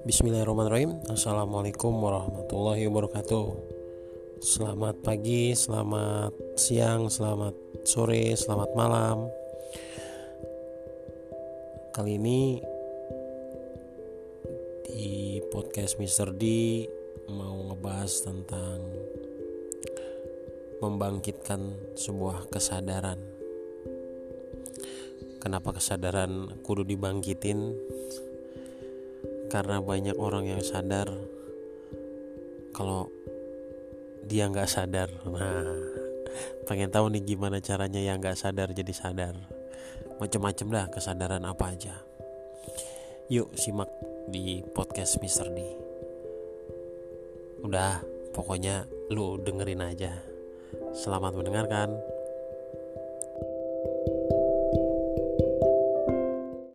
Bismillahirrahmanirrahim Assalamualaikum warahmatullahi wabarakatuh Selamat pagi, selamat siang, selamat sore, selamat malam Kali ini Di podcast Mr. D Mau ngebahas tentang Membangkitkan sebuah kesadaran Kenapa kesadaran kudu dibangkitin? Karena banyak orang yang sadar kalau dia nggak sadar. Nah, pengen tahu nih gimana caranya yang nggak sadar jadi sadar. Macem-macem dah kesadaran apa aja. Yuk simak di podcast Mister D. Udah, pokoknya lu dengerin aja. Selamat mendengarkan.